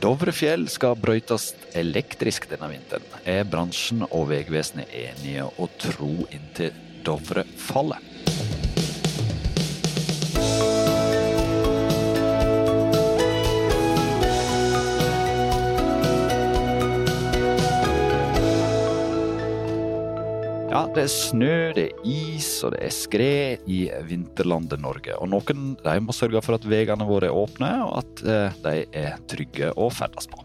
Dovrefjell skal brøytes elektrisk denne vinteren. Er bransjen og Vegvesenet enige å tro inntil Dovre det er snø, det er is og det er skred i vinterlandet Norge. Og noen de må sørge for at veiene våre er åpne, og at eh, de er trygge å ferdes på.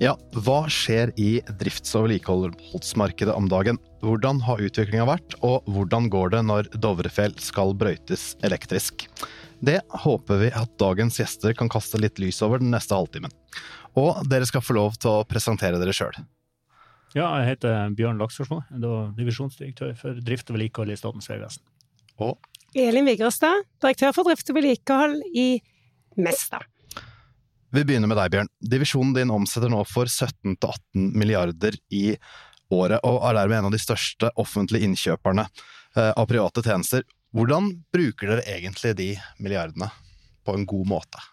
Ja, hva skjer i drifts- og vedlikeholdsmarkedet om dagen? Hvordan har utviklinga vært, og hvordan går det når Dovrefjell skal brøytes elektrisk? Det håper vi at dagens gjester kan kaste litt lys over den neste halvtimen. Og dere skal få lov til å presentere dere sjøl. Ja, jeg heter Bjørn Laksforsmo. Divisjonsdirektør for drift og vedlikehold i Statens vegvesen. Og Elin Vigrestad, direktør for drift og vedlikehold i Mesta. vi begynner med deg, Bjørn. Divisjonen din omsetter nå for 17-18 milliarder i året, og er dermed en av de største offentlige innkjøperne eh, av private tjenester. Hvordan bruker dere egentlig de milliardene på en god måte?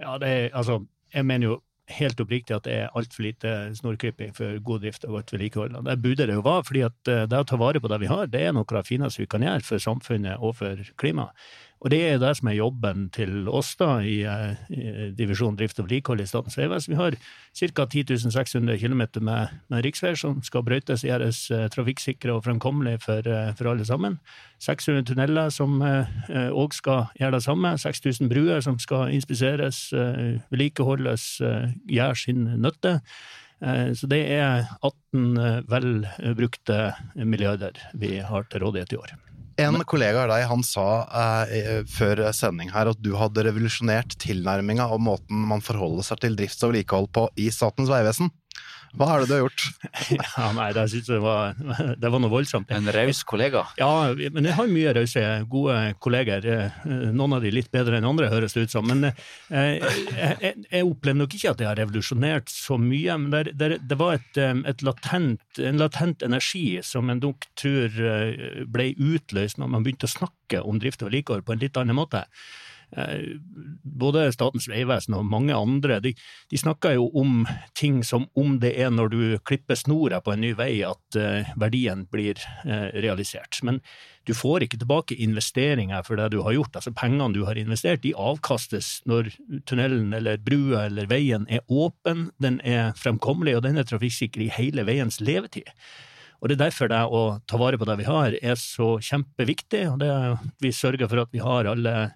Ja, det er, altså, jeg mener jo helt oppriktig at det er altfor lite snorklipping for god drift og godt vedlikehold. Det burde det jo være, fordi at eh, det å ta vare på det vi har, det er noe av det fineste vi kan gjøre for samfunnet og for klimaet. Og det er det som er jobben til oss da, i, eh, i divisjon drift og vedlikehold i Statens vegvesen. Vi har ca. 10 600 km med, med riksveier som skal brøytes, gjøres eh, trafikksikre og fremkommelige for, eh, for alle sammen. 600 tunneler som òg eh, skal gjøre det samme. 6000 bruer som skal inspiseres, eh, vedlikeholdes, eh, gjøre sin nytte. Så det er 18 velbrukte vel brukte milliarder vi har til rådighet i år. En kollega av deg han sa eh, før sending her at du hadde revolusjonert tilnærminga og måten man forholder seg til drifts- og vedlikehold på i Statens vegvesen. Hva er det du har gjort? Ja, nei, det synes jeg var, det var noe voldsomt. En raus kollega. Ja, men jeg har mye rause, gode kolleger. eh, Noen av de litt bedre enn andre, høres det ut som. Men eh, jeg, jeg, jeg opplever nok ikke at jeg har revolusjonert så mye. Men det, det, det var et, eh, et latent, en latent energi som en nok tror ble utløst når man begynte å snakke om drift og vedlikehold på en litt annen måte. Eh, Både Statens vegvesen og mange andre de, de snakker jo om ting som om det er når du klipper snora på en ny vei at eh, verdien blir eh, realisert. Men du får ikke tilbake investeringer for det du har gjort. Altså Pengene du har investert, de avkastes når tunnelen eller brua eller veien er åpen, den er fremkommelig og den er trafikksikker i hele veiens levetid. Og Det er derfor det å ta vare på det vi har er så kjempeviktig. og det Vi sørger for at vi har alle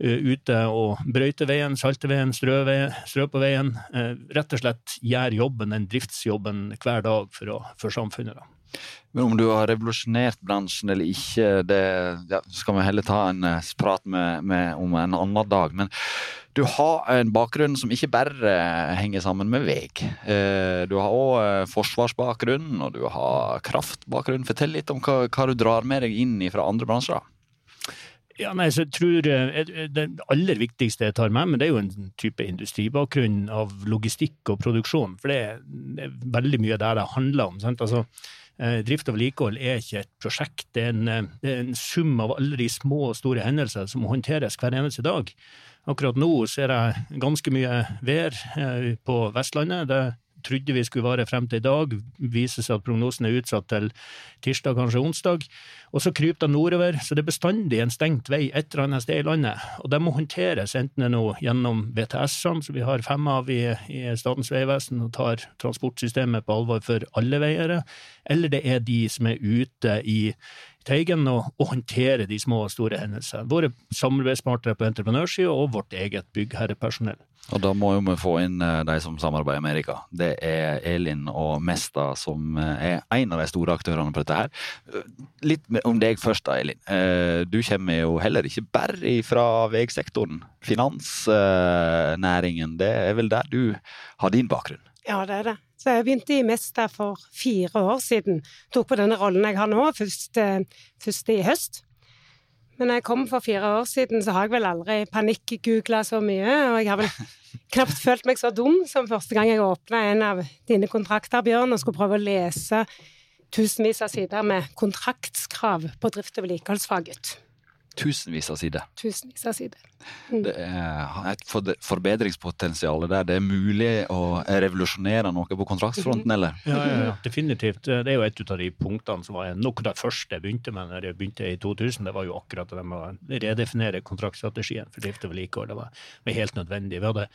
ute og brøyter veien, salter veien, strø, på veien. eh, Rett og slett gjør jobben, den driftsjobben hver dag for, å, for samfunnet. da. Men om du har revolusjonert bransjen eller ikke, det ja, skal vi heller ta en eh, prat med, med om en annen dag. Men du har en bakgrunn som ikke bare eh, henger sammen med vei. Eh, Du har òg forsvarsbakgrunn, og du har kraftbakgrunn. Fortell litt om hva, hva du drar med deg inn fra andre bransjer. Ja, nei, så jeg tror eh, Det aller viktigste jeg tar med meg, det er jo en type industribakgrunn av logistikk og produksjon. For det er, veldig mye der det handler om. sant? Altså, eh, Drift og vedlikehold er ikke et prosjekt, det er, en, eh, det er en sum av alle de små og store hendelser som håndteres hver eneste dag. Akkurat nå ser jeg ganske mye vær eh, på Vestlandet. Det trodde vi skulle vare frem til i dag, viser seg at prognosen er utsatt til tirsdag, kanskje onsdag. Og så kryper det nordover, så det er bestandig en stengt vei et eller annet sted i landet. Og det må håndteres, enten det er noe gjennom VTS-ene, som vi har fem av i, i Statens vegvesen, og tar transportsystemet på alvor for alle veiere, eller det er de som er ute i Teigen og, og håndtere de små og store hendelsene. Våre samarbeidspartnere på entreprenørsida og vårt eget byggherrepersonell. Og da må jo vi få inn eh, de som samarbeider med Erika. Det er Elin og Mesta som eh, er en av de store aktørene på dette her. Eh, Litt om deg først, da, Elin. Du kommer jo heller ikke bare fra veisektoren. Finansnæringen, det er vel der du har din bakgrunn? Ja, det er det. Så jeg begynte i Mesta for fire år siden. Tok på denne rollen jeg har nå, først, først i høst. Men når jeg kom for fire år siden, så har jeg vel aldri panikkgoogla så mye. Og jeg har vel knapt følt meg så dum som første gang jeg åpna en av dine kontrakter, Bjørn, og skulle prøve å lese tusenvis av sider med kontraktskrav på drift- og vedlikeholdsfaget. Tusenvis av sider. Tusenvis av sider. Det er et forbedringspotensial der. Det er mulig å revolusjonere noe på kontraktsfronten, Mhm. eller? Ja, ja, ja, definitivt. Det er jo et av de punktene som var noe av det første jeg begynte med når jeg begynte i 2000. Det var jo akkurat det med å redefinere kontraktstrategien for drift og vedlikehold. Det var, var helt nødvendig. Vi hadde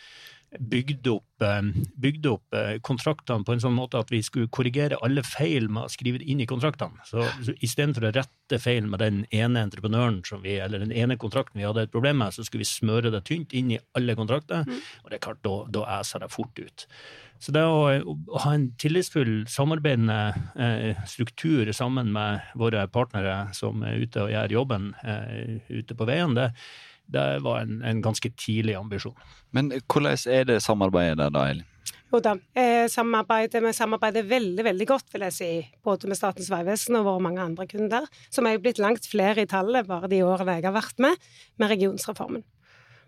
bygd opp, eh, bygd opp eh, kontraktene på en sånn måte at vi skulle korrigere alle feil med å skrive det inn i kontraktene. Så, så istedenfor å rette feil med den ene entreprenøren som vi, eller den ene kontrakten vi hadde et problem med, så skulle vi smøre det tynt inn i alle kontrakter. Og det er klart, da, da æser det fort ut. Så det å, å ha en tillitsfull, samarbeidende eh, struktur sammen med våre partnere som er ute og gjør jobben eh, ute på veien, det, det var en, en ganske tidlig ambisjon. Men hvordan er det samarbeidet der, da, Elin? Jo da, eh, samarbeidet, vi samarbeider veldig veldig godt, vil jeg si, både med Statens vegvesen og våre mange andre kunder, som er jo blitt langt flere i tallet bare de årene jeg har vært med, med regionsreformen.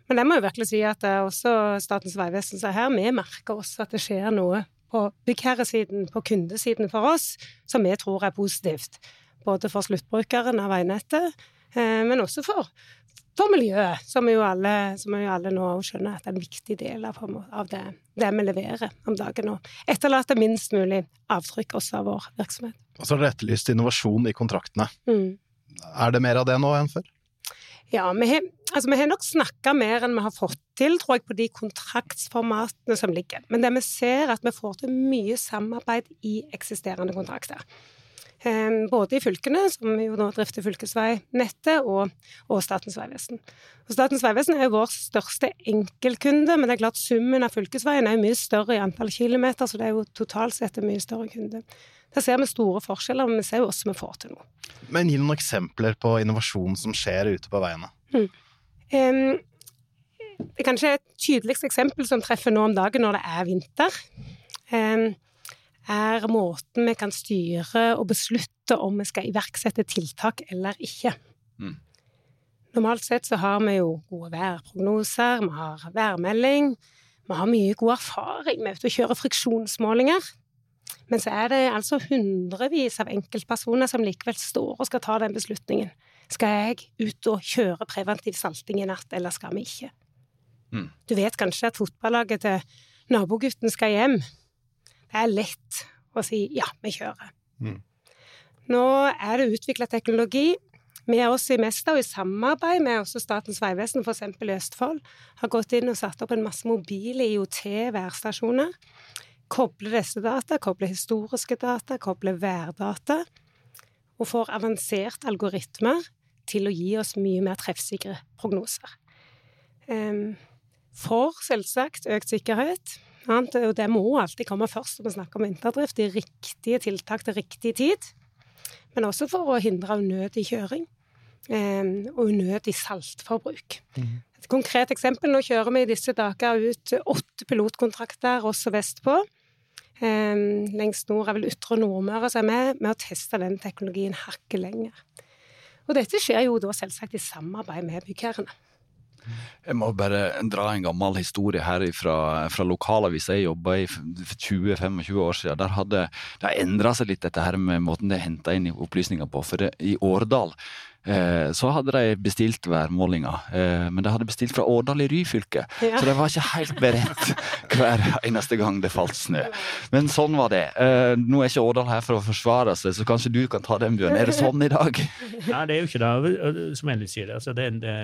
Men jeg må jo virkelig si at det er også Statens vegvesen som er her, vi merker også at det skjer noe på byggherresiden, på kundesiden for oss, som vi tror er positivt. Både for sluttbrukeren av veinettet, eh, men også for, for miljøet, som jo alle, som jo alle nå skjønner at det er en viktig del av, av det, det vi leverer om dagen. Og etterlater minst mulig avtrykk også av vår virksomhet. Og så er det etterlyst innovasjon i kontraktene. Mm. Er det mer av det nå enn før? Ja, vi har, altså, vi har nok snakka mer enn vi har fått til, tror jeg, på de kontraktsformatene som ligger. Men det vi ser, er at vi får til mye samarbeid i eksisterende kontrakter. Um, både i fylkene, som jo nå drifter fylkesveinettet, og, og Statens vegvesen. Og Statens vegvesen er jo vår største enkeltkunde, men det er klart summen av fylkesveien er jo mye større i antall kilometer, så det er jo totalt sett en mye større kunde. Der ser vi store forskjeller, men vi ser jo også vi får til noe. Men gi noen eksempler på innovasjon som skjer ute på veiene. Mm. Um, det er kanskje et tydeligst eksempel som treffer nå om dagen når det er vinter. Um, er måten vi kan styre og beslutte om vi skal iverksette tiltak eller ikke. Mm. Normalt sett så har vi jo gode værprognoser, vi har værmelding, vi har mye god erfaring med å kjøre friksjonsmålinger. Men så er det altså hundrevis av enkeltpersoner som likevel står og skal ta den beslutningen. Skal jeg ut og kjøre preventiv salting i natt, eller skal vi ikke? Mm. Du vet kanskje at fotballaget til nabogutten skal hjem. Det er lett å si ja, vi kjører. Mm. Nå er det utvikla teknologi. Vi er også i Mesta, og i samarbeid med også Statens vegvesen, f.eks. i Østfold, har gått inn og satt opp en masse mobile IOT-værstasjoner. Koble disse data, koble historiske data, koble værdata, og får avansert algoritmer til å gi oss mye mer treffsikre prognoser. Um, for selvsagt økt sikkerhet. Og det må alltid komme først når vi snakker om vinterdrift. De riktige tiltak til riktig tid. Men også for å hindre unødig kjøring. eh, og unødig saltforbruk. Mm. Et konkret eksempel. Nå kjører vi i disse dager ut åtte pilotkontrakter også vestpå. Eh, lengst nord er vel Ytre Nordmøre som er med, med å teste den teknologien hakket lenger. Og dette skjer jo da selvsagt i samarbeid med byggherrene. Jeg må bare dra en gammel historie her fra, fra lokalavisa jeg jobba i for 20-25 år siden. Der hadde det endra seg litt, dette her med måten de henta inn opplysninger på. For det, i Årdal eh, så hadde de bestilt værmålinger, eh, men de hadde bestilt fra Årdal i Ryfylke. Ja. Så de var ikke helt beredt hver eneste gang det falt snø. Men sånn var det. Eh, nå er ikke Årdal her for å forsvare seg, så kanskje du kan ta den, Bjørn. Er det sånn i dag? Nei, det er jo ikke det. Som Ellis sier, altså det, det,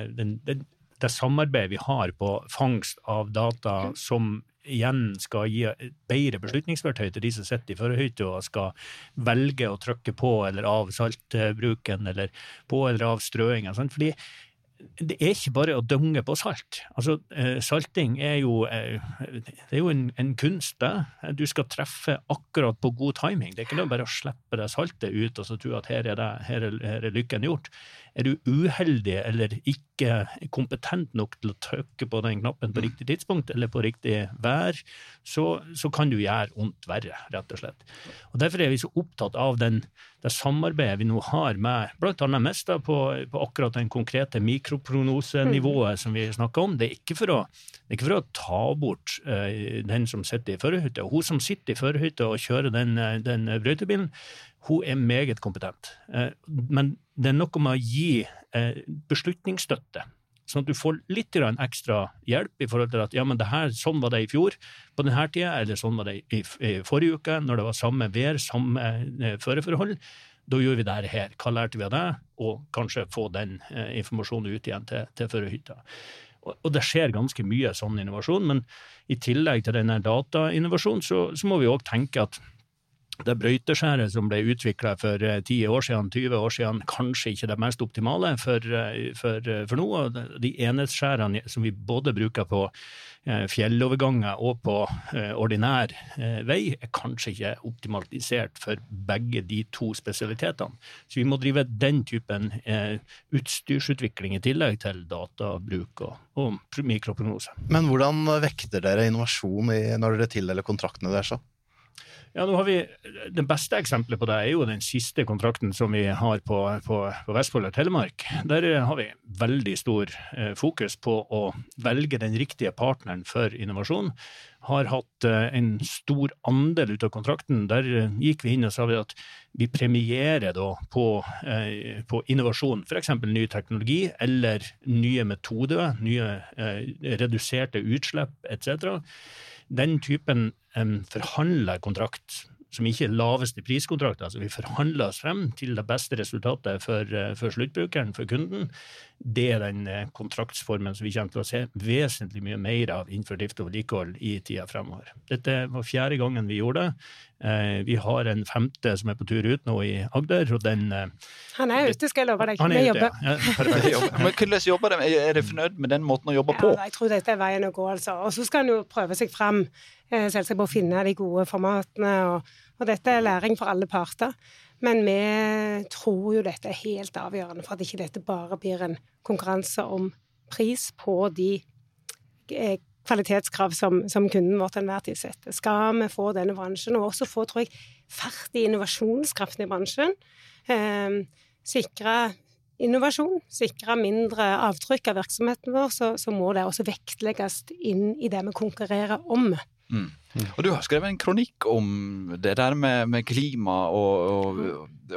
det, det, det samarbeidet vi har på fangst av data som igjen skal gi bedre beslutningsverktøy til de som sitter i førerhytta og skal velge å trykke på eller av saltbruken, eller på eller av strøinga. Fordi det er ikke bare å dunge på salt. Altså, eh, salting er jo, eh, det er jo en, en kunst, det. Du skal treffe akkurat på god timing. Det er ikke bare å slippe det saltet ut og så tro at her er, det, her er, her er lykken gjort. Er du uheldig eller ikke kompetent nok til å trykke på den knappen på riktig tidspunkt eller på riktig vær, så, så kan du gjøre ondt verre, rett og slett. Og Derfor er vi så opptatt av den, det samarbeidet vi nå har med bl.a. Mesta på, på akkurat den konkrete mikroprognosenivået som vi snakker om. Det er ikke for å, det ikke for å ta bort uh, den som sitter i førerhytta. Hun som sitter i førerhytta og kjører den, den brøytebilen, hun er meget kompetent. Eh, men det er noe med å gi eh, beslutningsstøtte. Sånn at du får litt ekstra hjelp i forhold til at ja, men her, sånn var det i fjor på denne tida, eller sånn var det i, forrige uke, når det var samme vær, samme eh, føreforhold. Da gjør vi det her. Hva lærte vi av det? Og kanskje få den informasjonen ut igjen til, til førerhytta. Og det skjer ganske mye sånn innovasjon, men i tillegg til denne datainnovasjonen, så, så må vi òg tenke at det brøyteskjæret som ble utvikla for 10 eh, år siden, 20 år siden, kanskje ikke det mest optimale for, eh, for, eh, for nå. De enhetsskjærene som vi både bruker på fjelloverganger og på ordinær vei, er kanskje ikke optimalisert for begge de to spesialitetene. Så vi må drive den typen utstyrsutvikling i tillegg til databruk og, og mikroprognose. Men hvordan vekter dere innovasjon i, når dere tildeler kontraktene deres? Ja, nå har vi, Det beste eksempelet på det er jo den siste kontrakten som vi har på, på, på Vestfold og Telemark. Der har vi veldig stor eh, fokus på å velge den riktige partneren for innovasjon. Har hatt eh, en stor andel ut av kontrakten. Der eh, gikk vi inn og sa vi at vi premierer da på, eh, på innovasjon, f.eks. ny teknologi eller nye metoder, nye eh, reduserte utslipp etc den typen um, forhandla kontrakt, som ikke er laveste priskontrakt, altså vi forhandler oss frem til det beste resultatet for, eh, for sluttbrukeren, for kunden, det er den eh, kontraktsformen som vi kommer til å se vesentlig mye mer av innenfor drift og vedlikehold i tida fremover. Dette var fjerde gangen vi gjorde det. Eh, vi har en femte som er på tur ut nå i Agder, og den Han er ute, skal jeg love deg. Han er ute, ja. Men hvordan jobber de? Er de fornøyd med den måten å jobbe på? Ja, jeg tror dette er veien å gå, altså. Og så skal en jo prøve seg frem, selvsagt på å finne de gode formatene. og og dette er læring for alle parter. Men vi tror jo dette er helt avgjørende for at ikke dette bare blir en konkurranse om pris på de eh, kvalitetskrav som, som kunden vår til enhver tid setter. Skal vi få denne bransjen, og også få, tror jeg, fart i innovasjonskraften i bransjen, eh, sikre innovasjon, sikre mindre avtrykk av virksomheten vår, så, så må det også vektlegges inn i det vi konkurrerer om. Mm. Og du har skrevet en kronikk om det der med, med klima, og, og,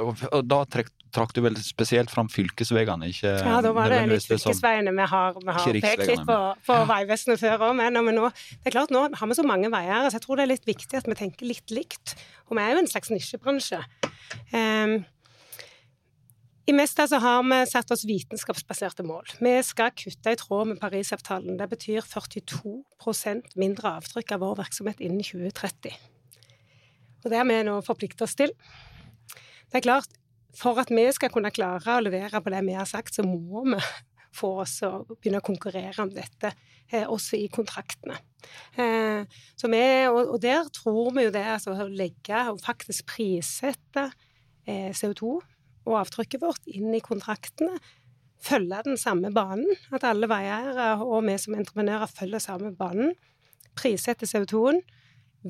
og, og da trekk, trakk du vel spesielt fram fylkesveiene? ikke Ja, da var det litt fylkesveiene vi har, vi har pekt litt på, på ja. Vegvesenet før òg. Men nå, det er klart, nå har vi så mange veier, så jeg tror det er litt viktig at vi tenker litt likt. Og vi er jo en slags nisjebransje. Um, i Mesta så har vi satt oss vitenskapsbaserte mål. Vi skal kutte i tråd med Parisavtalen. Det betyr 42% mindre avtrykk av vår virksomhet innen 2030. Og det har vi nå forpliktet oss til. Det er klart, for at vi skal kunne klare å levere på det vi har sagt, så må vi få oss å begynne å konkurrere om dette, eh, også i kontraktene. Så vi, og, der tror vi jo det, altså å legge og faktisk prissette eh, CO2 og avtrykket vårt inn i kontraktene. Følge den samme banen. At alle veieiere og vi som entreprenører følger samme banen. Prissette CO2-en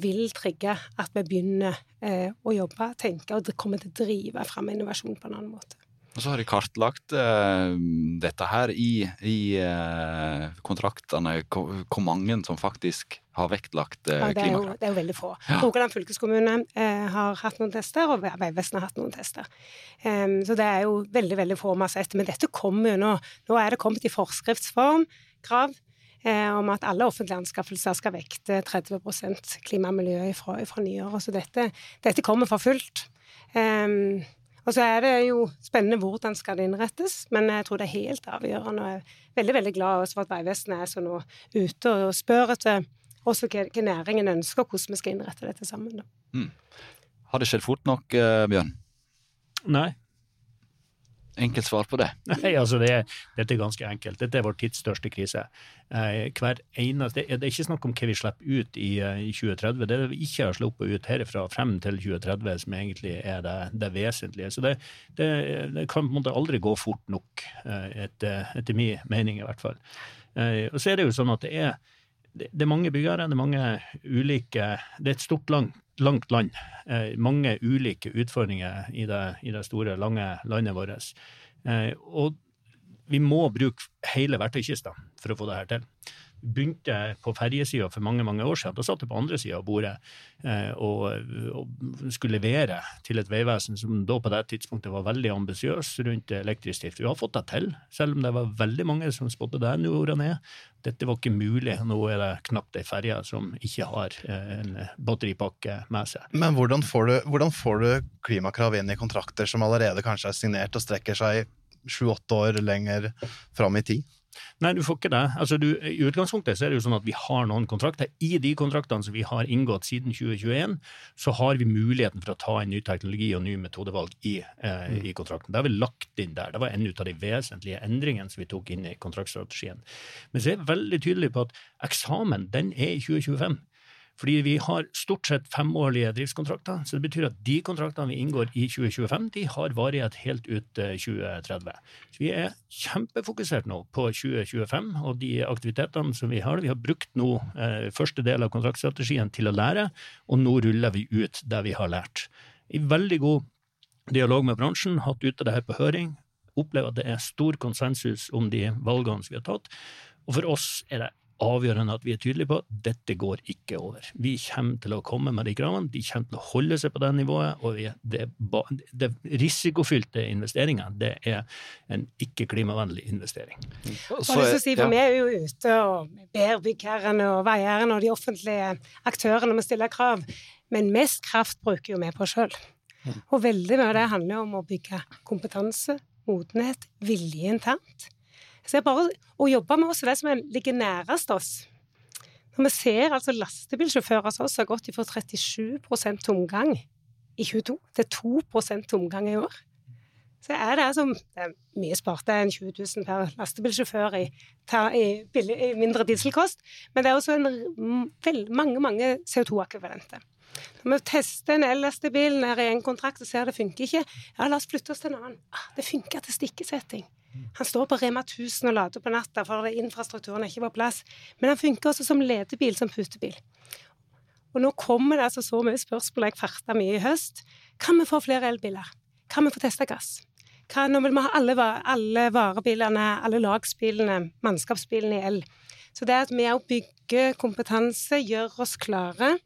vil trigge at vi begynner eh, å jobbe, tenke og kommer til å drive fram innovasjon på en annen måte. Og så har de kartlagt uh, dette her i, i uh, kontraktene, hvor mange som faktisk har vektlagt uh, ja, det, er jo, det er jo veldig få. Ja. Rogaland fylkeskommune har hatt noen tester, og Vegvesenet har hatt noen tester. Um, så det er jo veldig veldig få vi har sett. Men dette kommer jo nå. Nå er det kommet i forskriftsform krav om at alle offentlige anskaffelser skal vekte 30 klima og miljø fra, fra nyåret. Så dette, dette kommer for fullt. Um, og så er det jo spennende hvordan skal det innrettes, men jeg tror det er helt avgjørende. Og jeg er veldig veldig glad for at Vegvesenet er så nå ute og spør etter også hva, hva næringen ønsker, og hvordan vi skal innrette dette sammen. Mm. Har det skjedd fort nok, uh, Bjørn? Nei, enkelt svar på det? Nei, altså det, Dette er ganske enkelt. Dette er vår tids største krise. Eh, hver eneste, det, er ikke snakk om hva vi slipper ut i, eh, i 2030. Det vi ikke har sluppet ut herfra frem til 2030, som egentlig er det, det vesentlige. Så det, det, det, kan på en måte aldri gå fort nok, eh, etter, etter min mening i hvert fall. Og så er det jo sånn at det er, det er mange byggere, det er mange ulike Det er et stort, langt, langt land. Eh, mange ulike utfordringer i det, i det, store, lange landet vårt. Eh, og vi må bruke hele verktøykista for å få det her til. Begynte på ferjesida for mange mange år siden. Da satt jeg på andre sida av bordet eh, og, og, skulle levere til et veivesen som da på det tidspunktet var veldig ambisiøs rundt elektrisk drift. Vi har fått det til, selv om det var veldig mange som spådde det nå åra ned. Dette var ikke mulig. Nå er det knapt ei ferje som ikke har eh, en batteripakke med seg. Men hvordan får, du, hvordan får du klimakrav inn i kontrakter som allerede kanskje er signert og strekker seg sju-åtte år lenger fram i tid? Nei, du får ikke det. Altså, du, I utgangspunktet så er det jo sånn at vi har noen kontrakter. I de kontraktene som vi har inngått siden 2021, så har vi muligheten for å ta inn ny teknologi og ny metodevalg i, eh, mm. i kontrakten. Det har vi lagt inn der. Det var en av de vesentlige endringene som vi tok inn i kontraktstrategien. Men så er jeg veldig tydelig på at eksamen den er i 2025. Fordi vi har stort sett femårlige driftskontrakter, så det betyr at de kontraktene vi inngår i 2025, de har varighet helt ut 2030. Så vi er kjempefokusert nå på 2025 og de aktivitetene som vi har. Vi har brukt nå eh, første del av kontraktstrategien til å lære, og nå ruller vi ut det vi har lært. I veldig god dialog med bransjen, hatt ute det her på høring, opplever at det er stor konsensus om de valgene som vi har tatt. Og for oss er det avgjørende at vi er tydelige på at dette går ikke over. Vi kommer til å komme med de kravene, de kommer til å holde seg på det nivået. Og vi, det, det, risikofylte investeringer, det er en ikke-klimavennlig investering. Og så, si, for Vi er jo ute og ber byggherrene og veierne og de offentlige aktørene om å stille krav, men mest kraft bruker jo vi på sjøl. Og veldig mye av det handler om å bygge kompetanse, modenhet, vilje internt. Så det er bare å jobbe med oss det som ligger nærest oss. Når vi ser altså lastebilsjåfører hos oss har gått fra 37% tomgang i 22 til 2 tomgang i år. Så er det altså det er mye sparte enn 20 000 per lastebilsjåfør i, i, i, mindre dieselkost, men det er også en, vel, mange, mange CO2-akvivalenter. Når vi tester en el-lastebil nede i en kontrakt og ser det funker ikke, ja, la oss flytte oss til en annen. Ah, det funker til stikkesetting. Han står på Rema 1000 og lader på natta, for infrastrukturen er ikke på plass. Men han funker også som ledebil, som putebil. Og nå kommer det altså så mye spørsmål, jeg farta mye i høst. Kan vi få flere elbiler? Kan vi få testa gass? Kan, nå vil vi ha alle, alle varebilene, alle lagsbilene, mannskapsbilene i el. Så det at vi òg bygger kompetanse, gjør oss klare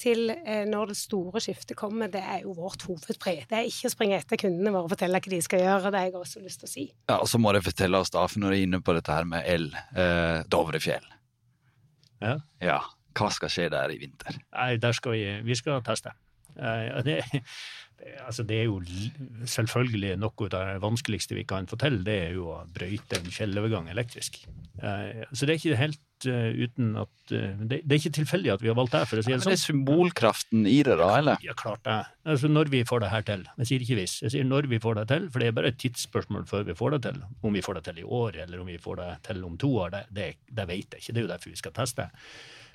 til eh, når det store skiftet kommer, det er jo vårt hovedpre. Det er ikke å springe etter kundene våre og fortelle hva de skal gjøre. Det har jeg også lyst til å si. Ja, Og så må dere fortelle oss, da, for når dere er inne på dette her med el, eh, Dovrefjell. Ja. ja. Hva skal skje der i vinter? Nei, der skal vi, vi skal teste. Eh, det, altså det er jo selvfølgelig noe av det vanskeligste vi kan få til, det er jo å brøyte en fjellovergang elektrisk. Eh, så det er ikke helt uten at Det er ikke tilfeldig at vi har valgt det, for å si det sånn. Men det er symbolkraften i det, da, eller? Ja, klart det. Altså når vi får det her til. Jeg sier ikke hvis, jeg sier når vi får det til, for det er bare et tidsspørsmål før vi får det til. Om vi får det til i år, eller om vi får det til om to år, det, det, det vet jeg ikke. Det er jo derfor vi skal teste.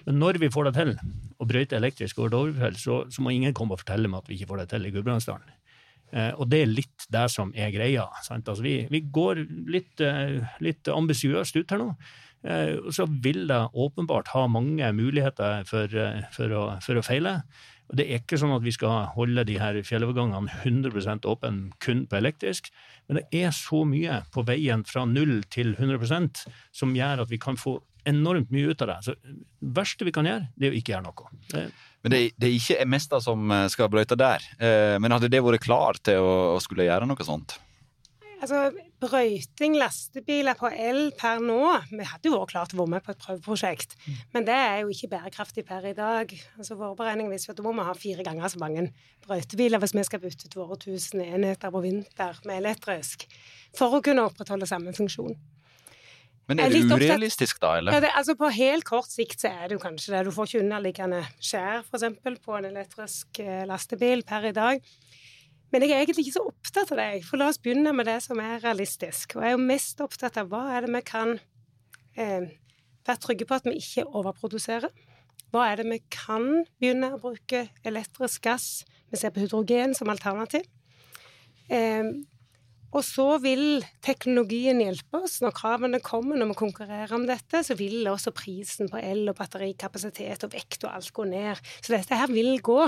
Men når vi får det til, å brøyte elektrisk over Dovrefjell, så, så, må ingen komme og fortelle meg at vi ikke får det til i Gudbrandsdalen. Uh, og det er litt det som er greia. Altså, vi, vi, går litt, uh, litt ambisiøst ut her nå. Eh, så vil det åpenbart ha mange muligheter for, eh, for, å, for, å, feile. Og Det er ikke sånn at vi skal holde de her fjellovergangene 100 åpne kun på elektrisk, men det er så mye på veien fra null til 100% som gjør at vi kan få enormt mye ut av det. Så det verste vi kan gjøre, det er å ikke gjøre noe. Det, men det, det, er ikke Mesta som eh, skal brøyte der. Eh, men hadde det vært klar til å, å skulle gjøre noe sånt? Altså, Brøyting lastebiler på el per nå Vi hadde jo vært klart å være med på et prøveprosjekt, mm. men det er jo ikke bærekraftig per i dag. Altså, Våre beregninger viser at da må vi ha fire ganger så mange brøytebiler hvis vi skal bytte ut våre 1000 enheter på vinter med elektrisk, for å kunne opprettholde samme funksjon. Men er det urealistisk, da? eller? Ja, det, altså På helt kort sikt så er det jo kanskje det. Du får ikke underliggende skjær, f.eks., på en elektrisk eh, lastebil per i dag. Men jeg er egentlig ikke så opptatt av det. For la oss begynne med det som er realistisk. Og jeg er jo mest opptatt av hva er det vi kan eh, være trygge på at vi ikke overproduserer. Hva er det vi kan begynne å bruke elektrisk gass? Vi ser på hydrogen som alternativ. Eh, og så vil teknologien hjelpe oss. Når kravene kommer, når vi konkurrerer om dette, så vil også prisen på el og batterikapasitet og vekt og alt gå ned. Så dette her vil gå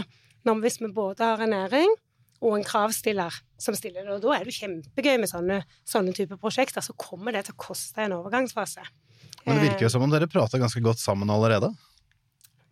når, hvis vi både har en næring og en kravstiller som stiller det. Og da er det kjempegøy med sånne, sånne typer prosjekter. Så kommer det til å koste en overgangsfase. Men det virker jo som om dere prater ganske godt sammen allerede?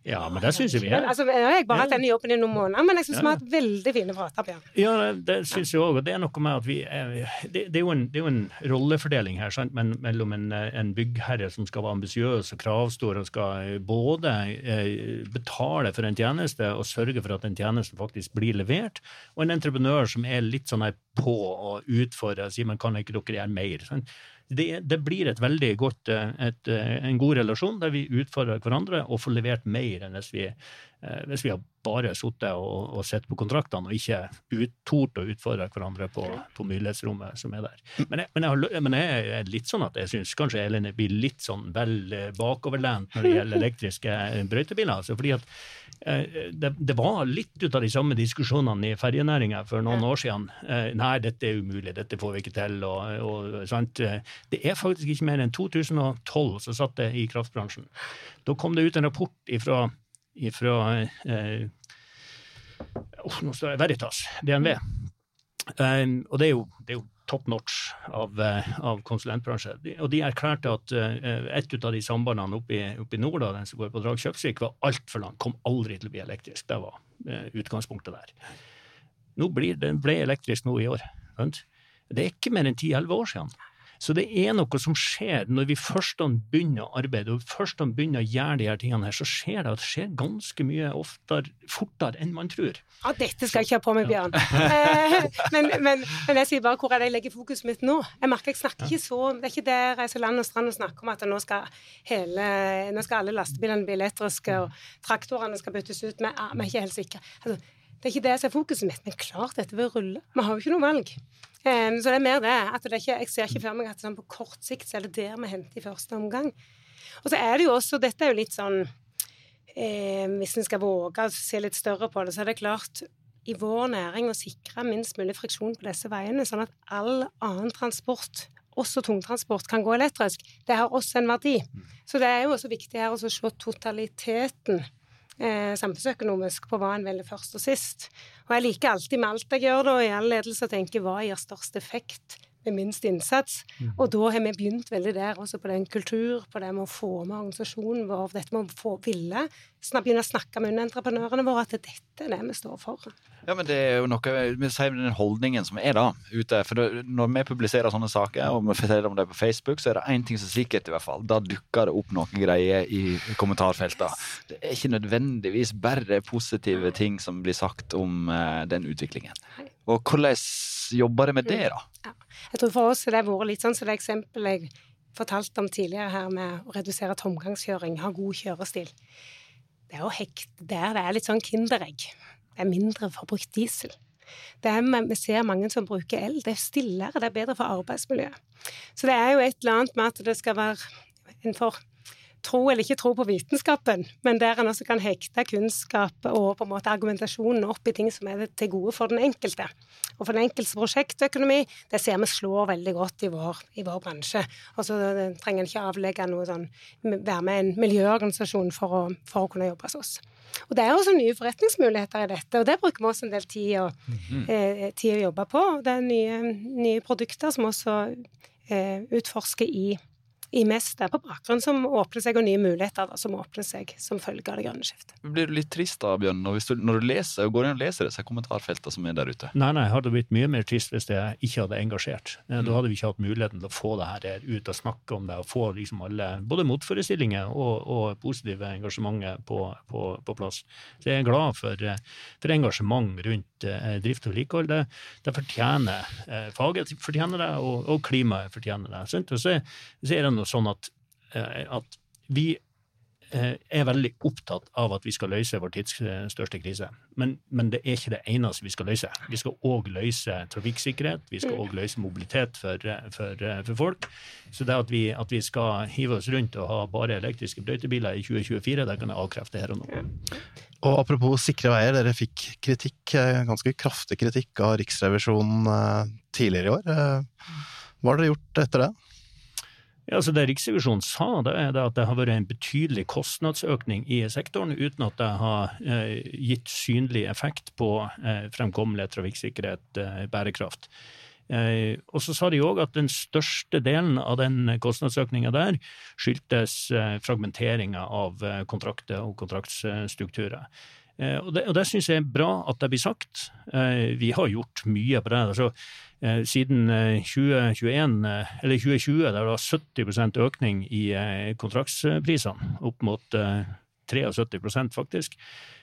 Ja, men det syns jeg vi er. altså, jeg har bare hatt denne jobben i noen måneder, men jeg syns vi har hatt veldig fine prater, Bjørn. Ja, det, det syns jeg òg. Og det er noe med at vi er, det, det, er jo en, det er jo en rollefordeling her sant? Men, mellom en, en byggherre som skal være ambisiøs og kravstor og skal både eh, betale for en tjeneste og sørge for at den tjenesten faktisk blir levert, og en entreprenør som er litt sånn her på og utfordrer og sier men kan ikke dere gjøre mer? Sant? Det, det blir et veldig godt, eh, et, eh, en god relasjon der vi utfordrer hverandre og får levert mer enn hvis vi, eh, hvis vi har bare sittet og, og sett på kontraktene og ikke ut, tort å utfordre hverandre på, på mulighetsrommet som er der. Men jeg, men jeg, har, men jeg er litt sånn at jeg syns kanskje Elin blir litt sånn vel bakoverlent når det gjelder elektriske brøytebiler. Altså fordi at det, det var litt ut av de samme diskusjonene i ferjenæringa for noen år siden. Eh, Nei, dette er umulig, dette får vi ikke til. Og, og, sant? Eh, Det er faktisk ikke mer enn 2012 som satt det i kraftbransjen. Da kom det ut en rapport ifra, ifra eh, oh, nå står det Veritas, DNV. Um, og det er jo, det er jo top notch av, eh, av konsulentbransje. Og de erklærte at uh, et av de sambandene oppe i, nord, da, den som går på Drag Kjøpsvik, var altfor lang. kom aldri til å bli elektrisk. Det var eh, utgangspunktet der. Nå blir den ble elektrisk nå i år. Det er ikke mer enn 10-11 år siden. Så det er noe som skjer når vi først begynner å arbeide, og først begynner å gjøre de her tingene her, så skjer det at det skjer ganske mye oftere, fortere enn man tror. Ja, dette skal jeg ikke ha på meg, Bjørn. Eh, men, men, men jeg sier bare hvor er det jeg legger fokuset mitt nå. Jeg merker jeg snakker ikke så Det er ikke der jeg reiser land og strand og snakker om at nå skal, hele, nå skal alle lastebilene bli elektriske, og traktorene skal byttes ut Vi er ikke helt sikre. Altså, det er ikke det som er fokuset mitt, men klart dette vil rulle. Vi har jo ikke noe valg. Eh, så det er mer det. at det ikke, Jeg ser ikke for meg at sånn på kort sikt så er det der vi henter i første omgang. Og så er det jo også Dette er jo litt sånn eh, Hvis en skal våge å se litt større på det, så er det klart i vår næring å sikre minst mulig friksjon på disse veiene, sånn at all annen transport, også tungtransport, kan gå elektrisk. Det har også en verdi. Så det er jo også viktig her å se totaliteten eh, samfunnsøkonomisk på hva en velger først og sist. Og jeg liker alltid med alt jeg gjør, da, i all ledelse, å tenke hva gir størst effekt med minst innsats. Og da har vi begynt veldig der, også på den kultur, på det med å få med organisasjonen vår, dette med å få ville, at begynne å snakke med underentreprenørene våre at dette er det vi står for. Ja, men det er jo noe Vi sier den holdningen som er da ute. For når vi publiserer sånne saker, og vi forteller om det på Facebook, så er det én ting som er sikkert, i hvert fall. Da dukker det opp noen greier i kommentarfeltene. Det er ikke nødvendigvis bare positive ting som blir sagt om eh, den utviklingen. Og hvordan jobber dere med det, da? Jeg tror for oss har det vært litt sånn som det eksempelet jeg fortalte om tidligere her med å redusere tomgangskjøring, ha god kjørestil. Det er jo hekt der det er litt sånn kinderegg. Det er mindre forbrukt diesel. Det er, vi ser mange som bruker el. Det er stillere, det er bedre for arbeidsmiljøet. Så det er jo et eller annet med at det skal være en for tro eller ikke tro på vitenskapen, men der en også kan hekte kunnskap og på en måte argumentasjonen opp i ting som er til gode for den enkelte. Og for den enkeltes prosjektøkonomi, det ser vi slår veldig godt i vår, i vår bransje. Og så trenger en ikke avlegge noe sånn, være med en miljøorganisasjon for å, for å kunne jobbe hos oss. Og det er også nye forretningsmuligheter i dette, og det bruker vi også en del tid å, eh, tid å jobbe på. Det er nye, nye produkter som også eh, utforsker i i mest på bakgrunn som åpner seg, og nye muligheter da, som åpner seg som følge av det grønne skiftet. Blir du litt trist da, Bjørn, når, hvis du, når du leser går inn og leser disse kommentarfeltene som er der ute? Nei, nei, jeg hadde blitt mye mer trist hvis jeg ikke hadde engasjert. Eh, Da hadde vi ikke hatt muligheten til å få det her ut og snakke om det, og få liksom alle, både motforestillinger og, og positive engasjementet på, på, på plass. Så jeg er glad for, eh, for engasjement rundt eh, drift og vedlikehold. Det, det fortjener eh, faget fortjener det, og, og klimaet fortjener det. Sant? Og så, så er det noe sånn at, eh, at vi eh, er veldig opptatt av at vi skal løse vår tids eh, største krise. Men, men det er ikke det eneste vi skal løse. Vi skal òg løse trafikksikkerhet, vi skal òg løse mobilitet for, for, for folk. Så det at vi, at vi skal hive oss rundt og ha bare elektriske brøytebiler i 2024, det kan jeg avkrefte her og nå. Og apropos sikre veier, dere fikk kritikk, ganske kraftig kritikk av Riksrevisjonen tidligere i år. Hva har dere gjort etter det? Ja, så Det Riksrevisjonen sa, det er at det har vært en betydelig kostnadsøkning i sektoren, uten at det har eh, gitt synlig effekt på eh, fremkommelighet, trafikksikkerhet, eh, bærekraft. Og så sa de òg at den største delen av den kostnadsøkninga der skyldtes fragmenteringa av kontrakter og kontraktsstrukturer. Eh, og det, og det syns jeg er bra at det blir sagt. Eh, vi har gjort mye på det. altså eh, Siden 2021, eller 2020, der det var 70% økning i kontraktsprisene, opp mot 73 faktisk.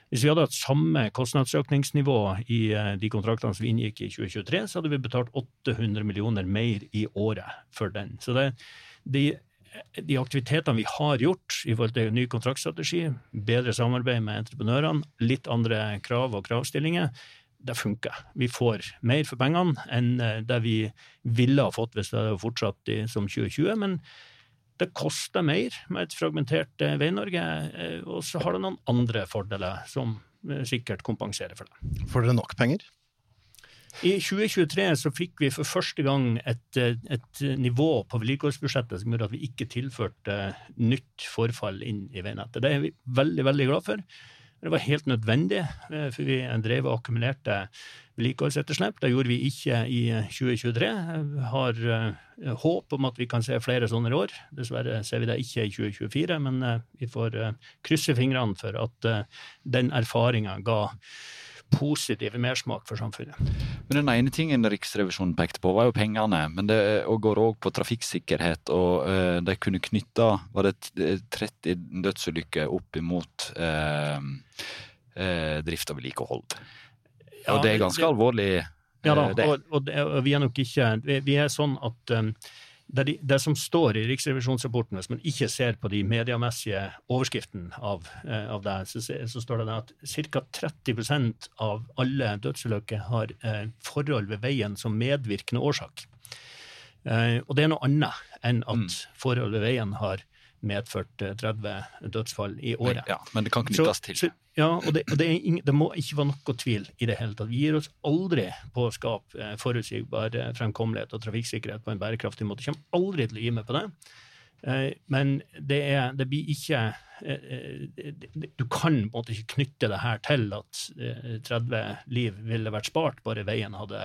Hvis vi hadde hatt samme kostnadsøkningsnivå i de kontraktene som vi inngikk i 2023, så hadde vi betalt 800 millioner mer i året for den. Så det, de, de aktivitetene vi har gjort i forhold til ny kontraktstrategi, bedre samarbeid med entreprenørene, litt andre krav og kravstillinger, det funker. Vi får mer for pengene enn eh, det vi ville ha fått hvis det hadde fortsatt som 2020. men det koster mer med et fragmentert eh, Vei-Norge, eh, og så har det noen andre fordeler som sikkert kompenserer for det. Får dere nok penger? I 2023 så fikk vi for første gang et, et nivå på vedlikeholdsbudsjettet som gjorde at vi ikke tilførte nytt forfall inn i veinettet. Det er vi veldig, veldig glad for. Det var helt nødvendig, eh, for vi drev og akkumulerte vedlikeholdsetterslep. Det gjorde vi ikke i 2023. Jeg har eh, håp om at vi kan se flere sånne i år. Dessverre ser vi det ikke i 2024, men eh, vi får krysse fingrene for at den erfaringa ga positiv mersmak for samfunnet. Men Den ene tingen Riksrevisjonen pekte på, var jo pengene. Men det går òg på trafikksikkerhet. Og uh, de kunne knytte var det 30 dødsulykker opp imot uh, uh, drift og vedlikehold. Ja, og det er ganske det, alvorlig. Ja da, og, og, og, vi er nok ikke Vi, vi er sånn at um, det, det, som står i riksrevisjonsrapporten, hvis man ikke ser på de mediemessige overskriftene av, eh, av det, så, så, står det at ca. 30% av alle dødsulykker har eh, forhold ved veien som medvirkende årsak. Eh, og det er noe annet enn at mm. forhold ved veien har medført 30 eh, dødsfall i året. Ja, Men det kan knyttes til. Så, ja, og, det, og det, ingen, det, må ikke være noe tvil i det hele tatt. Vi gir oss aldri på å skape eh, forutsigbar eh, fremkommelighet og trafikksikkerhet på en bærekraftig måte. Kommer aldri til å gi meg på det. Men det, er, det blir ikke Du kan på en måte ikke knytte det her til at 30 liv ville vært spart, bare veien hadde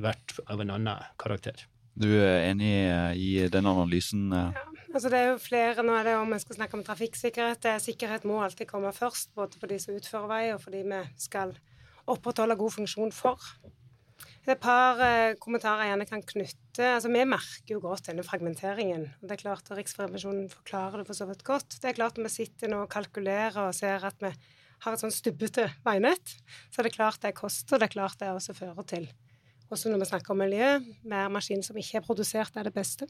vært av en annen karakter. Du er enig i den analysen? Ja. Altså det er jo flere, Nå er det om vi skal snakke om trafikksikkerhet. Det er Sikkerhet må alltid komme først, både for de som utfører vei, og for de vi skal opprettholde god funksjon for. Det er et par eh, kommentarer jeg gjerne kan knytte. Altså, Vi merker jo godt denne fragmenteringen. og det er klart at Riksrevisjonen forklarer det for så vidt godt. Det er klart Når vi sitter nå og kalkulerer og ser at vi har et sånn stubbete veinett, så er det klart det koster, og det er klart det også fører til. Også når vi snakker om miljø, mer maskin som ikke er produsert, er det beste.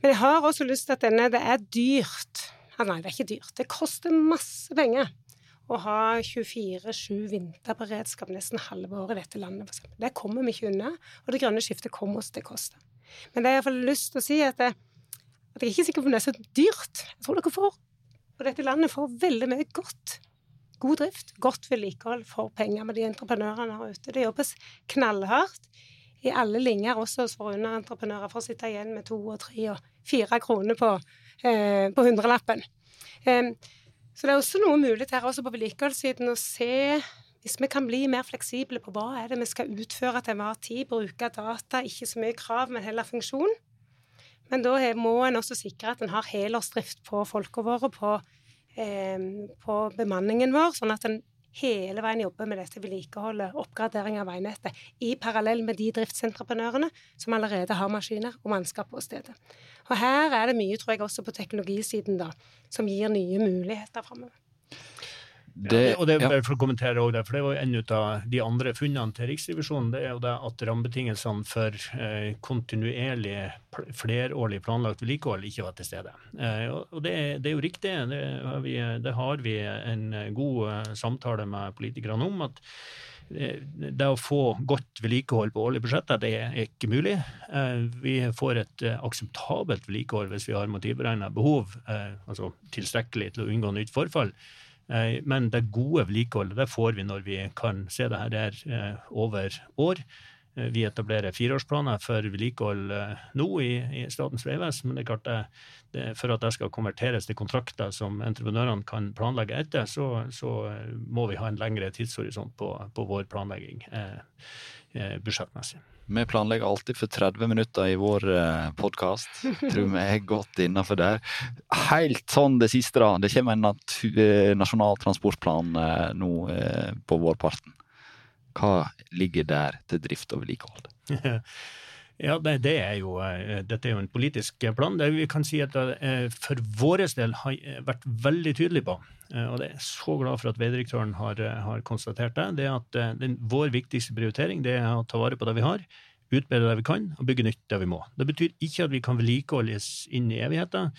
Men jeg har også lyst til at denne Det er dyrt. Ah, nei, det er ikke dyrt. Det koster masse penger å ha 24-7 vinterberedskap nesten halve året i dette landet. Det kommer vi ikke unna, og det grønne skiftet kommer oss til å koste. Men det har iallfall lyst til å si, at, det, at jeg er ikke sikker på om det er så dyrt. Jeg tror dere får, og dette landet får veldig mye godt. God drift, godt vedlikehold for penger med de entreprenørene her ute. Det jobbes knallhardt i alle linjer, også våre underentreprenører, for å sitte igjen med to og tre og fire kroner på, eh, på hundrelappen. Eh, så det er også noe mulig her også på vedlikeholdssiden å se hvis vi kan bli mer fleksible på hva er det vi skal utføre til enhver tid, bruke data, ikke så mye krav, men heller funksjon. Men da må en også sikre at en har helårsdrift på folka våre, på, eh, på bemanningen vår, sånn at en hele veien jobber med dette vedlikeholdet, oppgradering av veinettet, i parallell med de driftsentreprenørene som allerede har maskiner og mannskap på stedet. Og her er det mye, tror jeg, også på teknologisiden, da, som gir nye muligheter framover. Det, ja, og det, ja. for å kommentere også det, for det var en av de andre funnene til Riksrevisjonen, det er jo det at rammebetingelsene for eh, kontinuerlig flerårlig planlagt vedlikehold ikke var til stede. Eh, og det, det, er jo riktig, det har vi, det har vi en god eh, samtale med politikerne om. at eh, det å få godt vedlikehold på årlige budsjetter, det er ikke mulig. Eh, vi får et akseptabelt vedlikehold hvis vi har motivberegna behov, altså tilstrekkelig til å unngå nytt forfall. Eh, men det gode vedlikeholdet det får vi når vi kan se det her der eh, over år. Eh, vi etablerer fireårsplaner for vedlikehold nå i, i Statens vegvesen, men det er klart det, det, for at det skal konverteres til kontrakter som entreprenørene kan planlegge etter, så, så må vi ha en lengre tidshorisont på, på vår planlegging eh, budsjettmessig. Vi planlegger alltid for 30 minutter i vår eh, podkast. Tror vi er godt innafor der. Helt sånn det siste, da. Det kommer en eh, nasjonal transportplan eh, nå på vårparten. Hva ligger der til drift og vedlikehold? Ja, det, det, er jo, Dette er jo en politisk plan. Det vi kan si at for vår del har vært veldig tydelig på, og det er så glad for at veidirektøren har, har konstatert det, det er at den, vår viktigste prioritering det er å ta vare på det vi har, utbedre det vi kan, og bygge nytt det vi må. Det betyr ikke at vi kan vedlikeholdes inn i evigheten.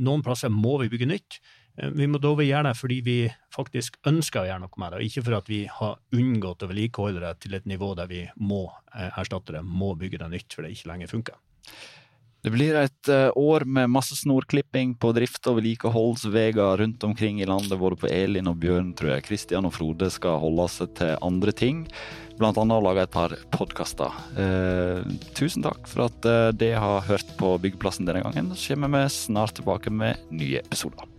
Noen plasser må vi bygge nytt. Eh, vi må dog gjøre det fordi vi faktisk ønsker å gjøre noe med det, og ikke for at vi har unngått å vedlikeholde det til et nivå der vi må eh, erstatte det, må bygge det nytt, for det ikke lenger funker. Det blir et eh, år med masse snorklipping på drift- og vedlikeholdsveier rundt omkring i landet, både på Elin og Bjørn, tror jeg. Kristian og Frode skal holde seg til andre ting, blant annet å lage et par podkaster. Eh, tusen takk for at dere har hørt på Byggeplassen denne gangen. Så kommer vi snart tilbake med nye episoder.